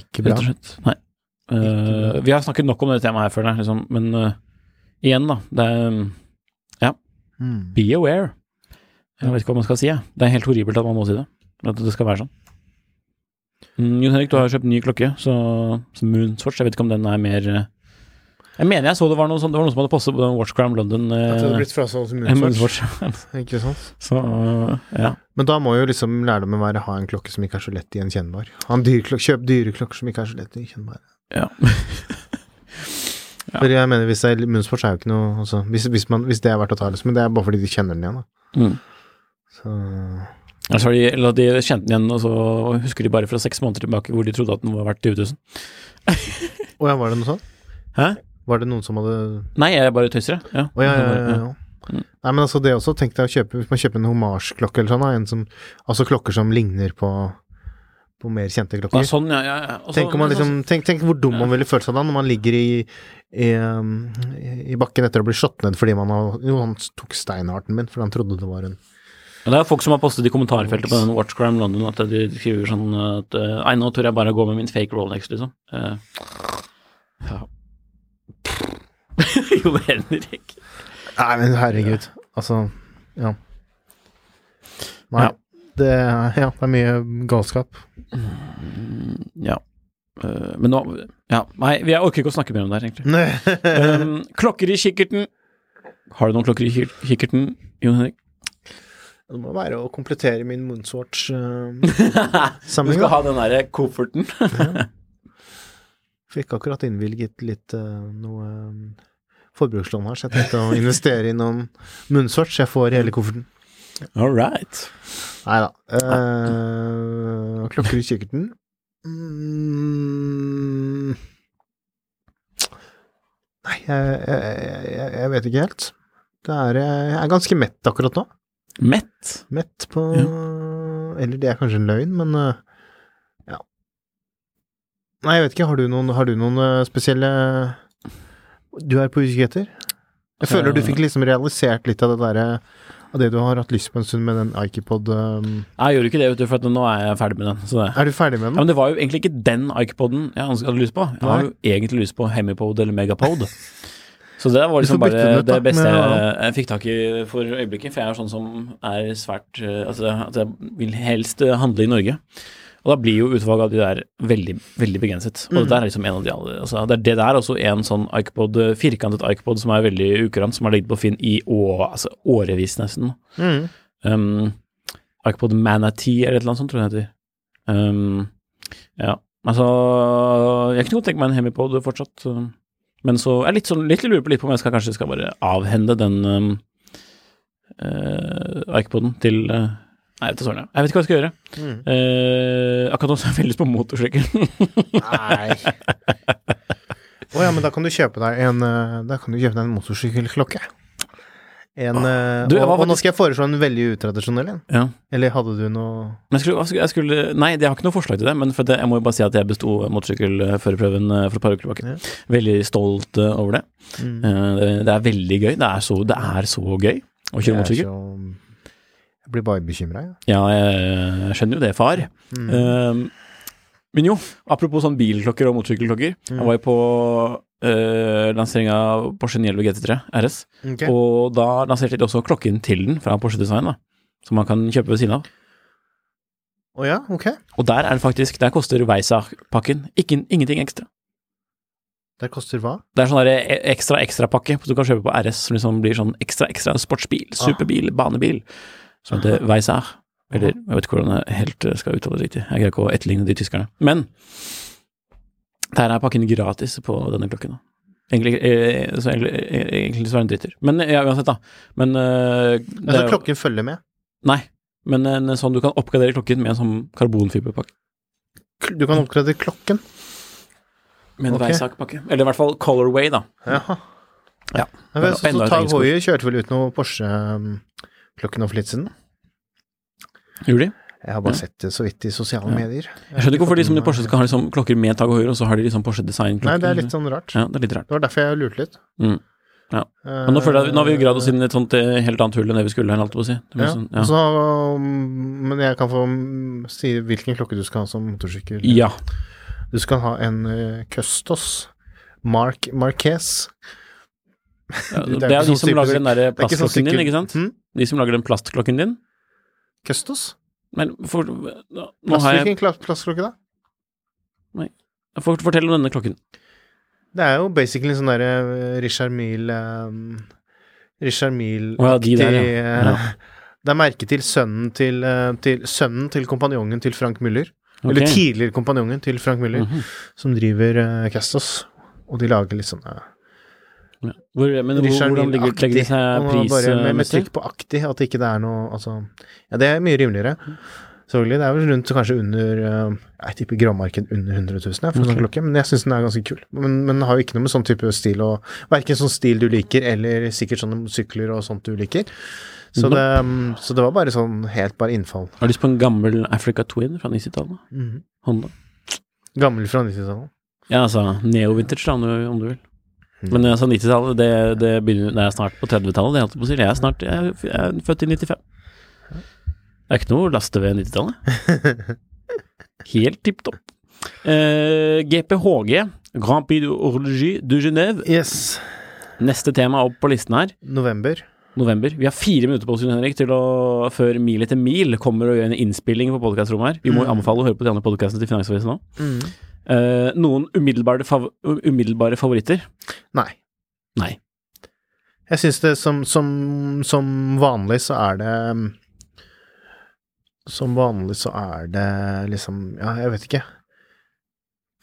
Ikke bra. rett og slett. Nei. Uh, Ikke vi har snakket nok om det temaet her før, liksom. men uh, igjen, da. Det er Mm. Be aware. Jeg vet ikke hva man skal si, Ja. Det er helt horribelt at man må si det. At det skal være sånn. Mm, Jon Henrik, du har kjøpt ny klokke, så, så Moonswatch, jeg vet ikke om den er mer Jeg mener jeg så det var noe sånn, det var noen som hadde postet på den Watchcram London At det hadde blitt frasolgt til Moonswatch. Moonswatch. Ikke sant? så ja. Men da må jo liksom lærdommen være ha en klokke som ikke er så lett gjenkjennbar. Ha en dyre klokke, kjøp dyre klokker som ikke er så lett gjenkjennbare. Ja. Ja. For jeg mener, hvis det er munnsport, så er jo ikke noe altså, hvis, hvis, man, hvis det er verdt å ta, liksom, men det er bare fordi de kjenner den igjen, da. Mm. Så Altså, de, eller de kjente den igjen, og så husker de bare fra seks måneder tilbake hvor de trodde at den var verdt 20 000. Å ja, var det noe sånt? Hæ? Var det noen som hadde Nei, jeg bare tøyser, jeg. Ja. Oh, ja, ja, ja, ja. Mm. Nei, men altså, det også tenk deg å kjøpe Hvis man kjøper en homasjklokke eller sånn, en som Altså klokker som ligner på på mer kjente Ja, klokker. sånn, ja. ja, ja. Tenk, om man liksom, tenk, tenk hvor dum Ja. man ville følt seg da når man ligger i, i, um, i bakken etter å bli slått ned fordi man har Jo, han tok steinharten min, fordi han trodde det var en Ja, Det er folk som har postet i kommentarfeltet på den Watch Crime London at de skriver sånn at eh, Nei, nå tør jeg bare gå med min fake Rolex, liksom. Uh, ja. jo, Henrik. Nei, men herregud. Altså, ja. Nei. Ja. Det, ja, det er mye galskap. Mm, Ja. Eh, men nå Ja, nei, jeg orker ikke å snakke mer om det her, egentlig. Um, klokker i kikkerten. Har du noen klokker i kikkerten, Jon Henrik? det må være å komplettere min Moonswatch-samling. Du skal ha den derre kofferten. Fikk akkurat innvilget litt uh, noe eh, forbrukslån her, så jeg tenkte å investere i noen Moonswatch. Jeg får hele kofferten. All right. Nei da. Uh, klokker i kikkerten. Mm. Nei, jeg, jeg, jeg, vet ikke helt. Det er, jeg er ganske mett akkurat nå. Mett. Mett på Eller det er kanskje en løgn, men eh, ja. Nei, jeg vet ikke. Har du noen, har du noen eh, spesielle Du er på utkikk etter? Jeg føler du fikk liksom realisert litt av det derre Av det du har hatt lyst på en stund med den Ikepod um, Jeg gjorde ikke det, vet du, for nå er jeg ferdig med den. Så det. Er du ferdig med den? Ja, men det var jo egentlig ikke den Ikepoden jeg hadde lyst på. Jeg har jo egentlig lyst på Hemipod eller Megapod. Så det var liksom bare den ut, det beste med- jeg, jeg fikk tak i for øyeblikket. For jeg er sånn som er svært eh, Altså at jeg vil helst eh, handle i Norge. Og da blir jo utvalget av de der veldig, veldig begrenset. Og Mm. det der er liksom en av de altså, Det er det der også en sånn Ikepod, eh, firkantet Ikepod som er veldig ukurant, som har ligget på Finn i å, altså, årevis nesten. Mm. Um, Ikepod Manatee eller et eller annet sånt, tror jeg det heter. Um, ja, altså Jeg kunne godt tenke meg en Hemipod fortsatt. Men så er jeg litt sånn litt lurer på litt på om jeg skal kanskje skal bare avhende den um, uh, Ikepoden til uh, Nei, vet du jeg. vet ikke hva jeg skal gjøre. Mm. Uh, akkurat nå så har jeg veldig lyst på motorsykkel. Nei. Å ja, men da kan du kjøpe deg en eh, Da kan du kjøpe deg en motorsykkelklokke. En eh, Du, og, og nå skal jeg foreslå en veldig utradisjonell en. ja. Eller hadde du noe Men jeg skulle, jeg skulle Nei, jeg har ikke noe forslag til det, men det, jeg må jo bare si at jeg besto motorsykkelførerprøven for et par uker tilbake. Ja. Veldig stolt over det. mm. Det, er veldig gøy. Det er så, det er så gøy å kjøre motorsykkel. Blir bare bekymra, jeg. Ja, jeg skjønner jo det, far. Mm. Eh, men jo, apropos sånn bilklokker og motorsykkelklokker. Mm. Jeg var jo på uh, lanseringa av Porsche 911 GT3 RS, okay. og da lanserte de også klokken til den fra Porsche Design, da. Som man kan kjøpe ved siden av. Å ja, ok. Og der er det faktisk Der koster Weissach-pakken ingenting ekstra. Der koster hva? Det er sånn der e- ekstra ekstra-pakke du kan kjøpe på RS, som liksom blir sånn ekstra ekstra sportsbil, superbil, banebil, som heter Weissach. Eller jeg vet ikke hvordan jeg helt eh, skal uttale det riktig. Jeg greier ikke å etterligne de tyskerne. Men der er pakken gratis på denne klokken. Egentlig, eh, så egentlig, eh, egentlig så er den dritter. Men ja, uansett, da. Men uh, det Altså, er klokken følger med. Nei. Men en sånn du kan oppgradere klokken med en sånn karbonfiberpakke. Du kan oppgradere klokken. Med en okay. Weissach-pakke. Eller i hvert fall Colorway, da. Jaha. Ja. Jeg vet, så, så Tag. Heuer kjørte vel ut noe Porsche-klokke nå for litt siden? Gjorde de? Jeg har bare Ja. sett det så vidt i sosiale Ja. medier. Jeg skjønner ikke hvorfor de som i Porsche skal ha liksom klokker med tag og høyre, og så har de liksom Porsche design-klokker. Nei, det er litt sånn rart. Ja, det er litt rart. Det var derfor jeg lurte litt. Mm. Ja. Eh, Men nå føler jeg, nå har vi jo gravd oss inn i et sånt eh, helt annet hull enn det vi skulle holdt jeg på å si. Ja, sånn, ja. Så, mm, men jeg kan få mm, si hvilken klokke du skal ha som motorsykkel. ja. Du skal ha en uh, Custos Mark Marquez. ja Det er det er de sånn som lager den der er sånn plastklokken din, ikke sant? Hm? De som lager den plastklokken din. Custos? Men for, nå hvilken plastklokke da? for, Fortell om denne klokken. Det er jo basically sånn derre Richard Mille um, Richard Mille Å ja, de der, ja. eh, Ja. Det er merket til sønnen til, eh, til sønnen til kompanjongen til Frank Müller. Eller tidligere kompanjongen til Frank Müller, Mhm. som driver uh, Castos. Og de lager litt sånne Ja. Hvor, men Richard hvordan ligger, legger det seg prismessig? med, med trykk på aktig, at ikke det er noe Altså Ja, det er mye rimeligere. Selvfølgelig. Det er vel rundt kanskje under eh, Jeg tipper gråmarked under 100 000 jeg, for okay. sånn klokke, men jeg syns den er ganske kul. Men, men den har jo ikke noe med sånn type stil å Verken sånn stil du liker, eller sikkert sånne sykler og sånt du liker. Så Nope. det, mm, så det var bare sånn helt bare innfall. Har du lyst på en gammel Africa Twin fra 90-tallet? Mhm. Honda? Gammel fra 90-tallet. Ja, altså neo-vintage, om du vil. Mm. Men altså 90-tallet, det, det begynner Det er snart på 30-tallet, det holdt jeg. Jeg er snart jeg, er- jeg er født i 95. Det er ikke noe laste ved 90-tallet. Helt tipp topp. Eh, GPHG, Grand Prix de du Genève. Yes. Neste tema opp på listen her, November. november. Vi har fire minutter på oss, Henrik, til å før Mil etter mil kommer og gjør en innspilling på podkastrommet her. Vi må Mm. anbefale å høre på de andre podkastene til Finansavisen nå. Mhm. Eh, noen umiddelbare, fav umiddelbare favoritter? Nei. Nei. Jeg syns det som, som, som vanlig så er det mm, Som vanlig så er det liksom Ja, jeg vet ikke.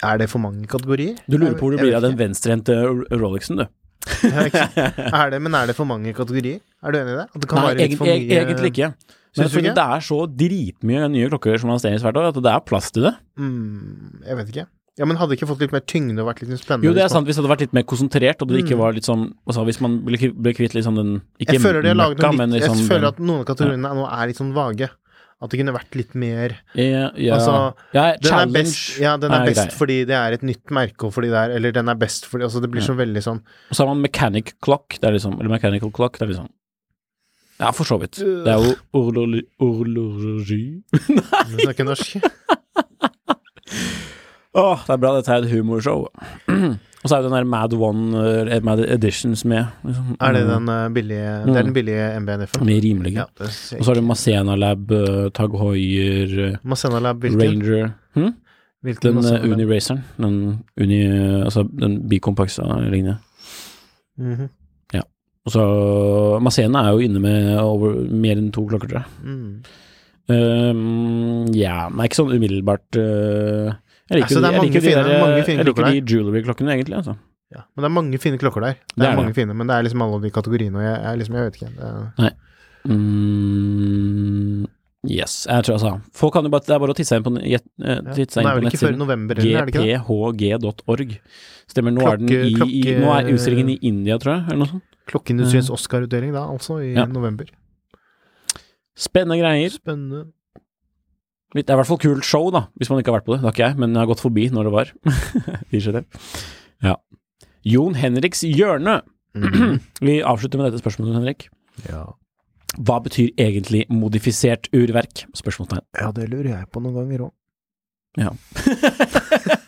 Er det for mange kategorier? Du lurer på hvor du blir av den venstrehendte Rolexen, du. Er det, men er det for mange kategorier? Er du enig i det? Det kan Nei, for mye egentlig ikke. Men Syns du ikke? det er så dritmye nye klokker som lanseres hvert år, at det er plass til det. Mm, jeg vet ikke. Ja, men hadde ikke fått litt mer tyngde og vært litt spennende? Jo, det er sant hvis det hadde vært litt mer konsentrert, og det ikke Mm. var litt sånn altså, Hvis man ble, kvitt sånn den Ikke Jeg føler møkka, litt liksom Jeg føler at noen av kategoriene nå er litt sånn vage. At det kunne vært litt mer ja, yeah. Altså, ja, Den er best, ja, den er er best grei. fordi det er et nytt merke, og fordi det er Eller den er best fordi Altså, det blir så veldig sånn Og så har man mechanic clock, det er liksom Eller mechanical clock, det er liksom Ja, for så vidt. Det er jo orloli- orlogi Du snakker norsk? Åh, det er bra, dette er et humorshow. Og så er jo den der Mad One, uh, Mad Editions med. Liksom. Er det den uh, billige Det er den billige MBNF-en? Mye rimelige. Ja, Og så har du Masena Lab, uh, Tag eh, Masena Lab, hvilken? Ranger hm? hvilken Den uh? Uniraceren. Den Uni... Altså den Bicompax-linja. Mm Mhm. Så Masena er jo inne med over mer enn to klokker, tror jeg. Mm. Um, ja, men ikke sånn umiddelbart uh, Jeg liker, Altså, jeg liker, liker, de, der, jeg liker de jewelry-klokkene, egentlig. Altså. Ja. Men det er mange fine klokker der. Det, Det er, er mange det. fine, men det er liksom alle de kategoriene, og jeg, jeg, liksom, jeg vet ikke. Er, Mm, yes, jeg tror altså Folk kan jo bare Det er bare å titte seg inn på, jet- eh, titte seg inn på vel ikke før nettsiden. november, gphg.org. Stemmer. Nå er den Klokke- i, i Nå er utstillingen i India, tror jeg, eller noe sånt. Klokkeindustriens Oscar-utdeling da, altså, i Ja. november. Spennende greier. Spennende. Det er i hvert fall kult show, da, hvis man ikke har vært på det. Det har ikke jeg, men jeg har gått forbi når det var. Ja. Jon Henriks hjørne. Mhm. Vi avslutter med dette spørsmålet, Henrik. ja. Hva betyr egentlig modifisert urverk? Spørsmålstegn. ja, det lurer jeg på noen ganger òg.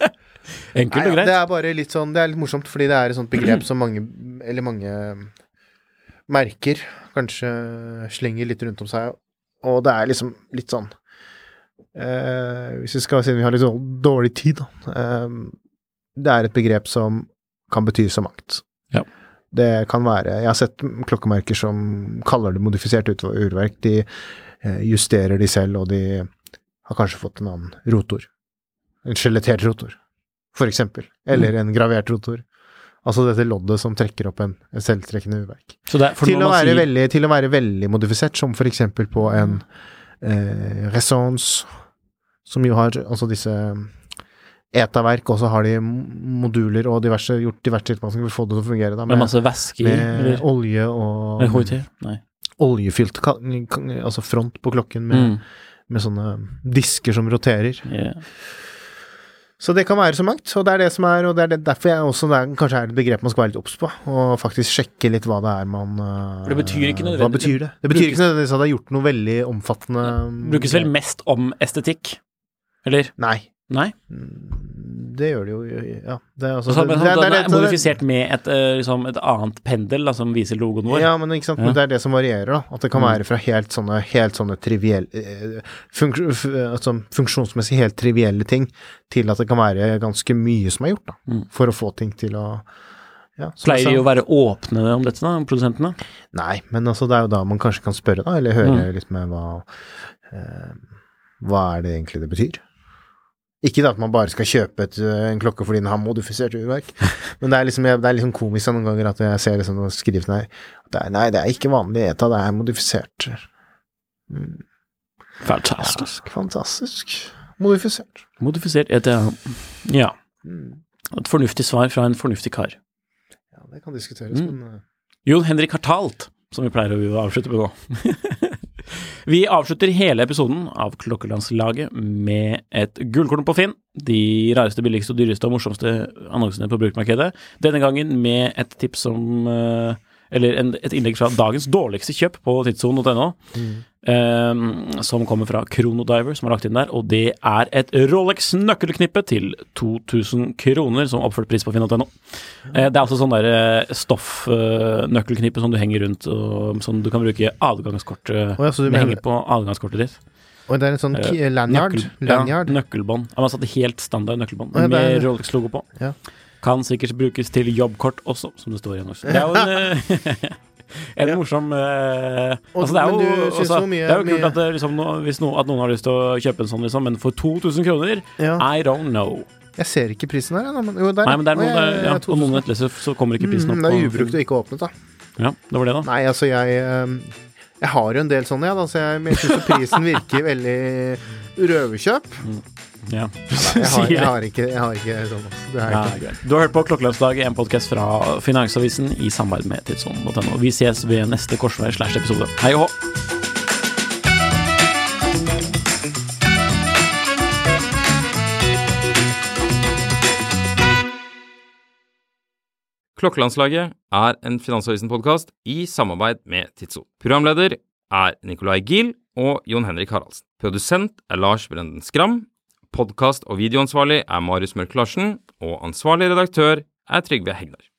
Enkelt og Det er bare litt sånn Det er litt morsomt, fordi det er et sånt begrep som mange Eller mange merker kanskje slenger litt rundt om seg, og det er liksom litt sånn eh, Hvis vi skal si vi har litt sånn dårlig tid, da eh, Det er et begrep som kan bety så mangt. Ja. Det kan være Jeg har sett klokkemerker som kaller det modifisert urverk. De eh, justerer de selv, og de har kanskje fått en annen rotor. En skjelettert rotor, for eksempel. Eller en gravert rotor. Altså dette loddet som trekker opp en, en selvtrekkende urverk. Så det er, for Til sier, veldig, til å være veldig modifisert, som for eksempel på en eh, Resonance, som jo har altså disse ETA-verk, og så har de moduler og diverse, gjort diverse tilpasninger for å få det til å fungere. Da, med masse væske i, med eller olje og? Nei. oljefylt altså front på klokken med, Mm. med sånne disker som roterer. Ja. Så det kan være så mangt, og det er det som er, og det er det, derfor jeg også det er, kanskje er et begrep man skal være litt obs på, og faktisk sjekke litt hva det er man For det betyr ikke Hva betyr det? Det betyr brukes- ikke nødvendigvis at det er gjort noe veldig omfattende Brukes vel mest om estetikk? Eller? Nei. Nei? Det gjør det jo, ja. Det er altså men det- det- det er er modifisert med et, eh, liksom et annet pendel da, som viser logoen vår. Ja, men Ja. men det er det som varierer, da. At det kan Mm. være fra helt sånne, helt sånne trivielle eh, funk, altså, Funksjonsmessig helt trivielle ting, til at det kan være ganske mye som er gjort, da. Mm. For å få ting til å ja, Pleier de å være åpne om dette, da, produsentene? Nei, men altså, det er jo da man kanskje kan spørre, da, eller høre Mm. litt med hva eh, Hva er det egentlig det betyr? Ikke at man bare skal kjøpe et, en klokke fordi den har modifisert urverk, men det er liksom, det er liksom komisk noen ganger at jeg ser liksom skrevet her det er, Nei, det er ikke vanlig ETA, det er modifisert. Mm. Fantastisk. Ja, fantastisk. Modifisert. Modifisert ETA. Ja. Mm. Et fornuftig svar fra en fornuftig kar. Ja, det kan diskuteres, Mm. men uh, Jon Henrik har talt, som vi pleier å avslutte med nå. vi avslutter hele episoden av Klokkelandslaget med et gullkorn på Finn. De rareste, billigste, dyreste og morsomste annonsene på brukmarkedet. Denne gangen med et tips om eh, Eller et innlegg fra dagens dårligste kjøp på tidssonen.no. eh, som kommer fra Kronodiver, som har lagt inn der. Og det er et Rolex nøkkelknippe til 2000 kroner, som oppført pris på finn.no. Eh, det er altså sånn der eh, stoffnøkkelknippe som du henger rundt, og som du kan bruke adgangskortet oh, ja, Det mener- henger på adgangskortet ditt. Og det er en sånn Eh, lanyard? Nøkkel-. Ja, nøkkelbånd. Han har satt helt standard nøkkelbånd ja, med er- Rolex-logo på. Ja. Kan sikkert brukes til jobbkort også, som det står igjen også. Det er jo en, eh, en Ja. morsom eh, Og- altså, det, er jo, mye- det er jo kult at, liksom, no, no, at noen har lyst til å kjøpe en sånn, liksom, men for 2000 kroner Ja. I don't know. Jeg ser ikke prisen her, men jo, der. Nei, men det er noe, ja, der, ja, og noen nettleser så kommer ikke prisen opp. Mm, det er ubrukt og ikke åpnet, da. Ja, det var det, da. Nei, altså, jeg ehm, Jeg har jo en del sånne, ja, da, så jeg, jeg syns prisen virker veldig røverkjøp. Ja. Jeg har, jeg har ikke, jeg har ikke sånn. altså. Ja, ikke. Du har hørt på Klokkelandslaget, en podkast fra Finansavisen i samarbeid med tidssonen.no. Vi ses ved neste korsvei slash episode. Hei og hå! Klokkelandslaget er en Finansavisen-podkast i samarbeid med Tidso. Programleder er Nicolai Giel og Jon Henrik Haraldsen. Produsent er Lars Brenden Skram. Podkast- og videoansvarlig er Marius Mørk Larsen. Og ansvarlig redaktør er Trygve Hegnar.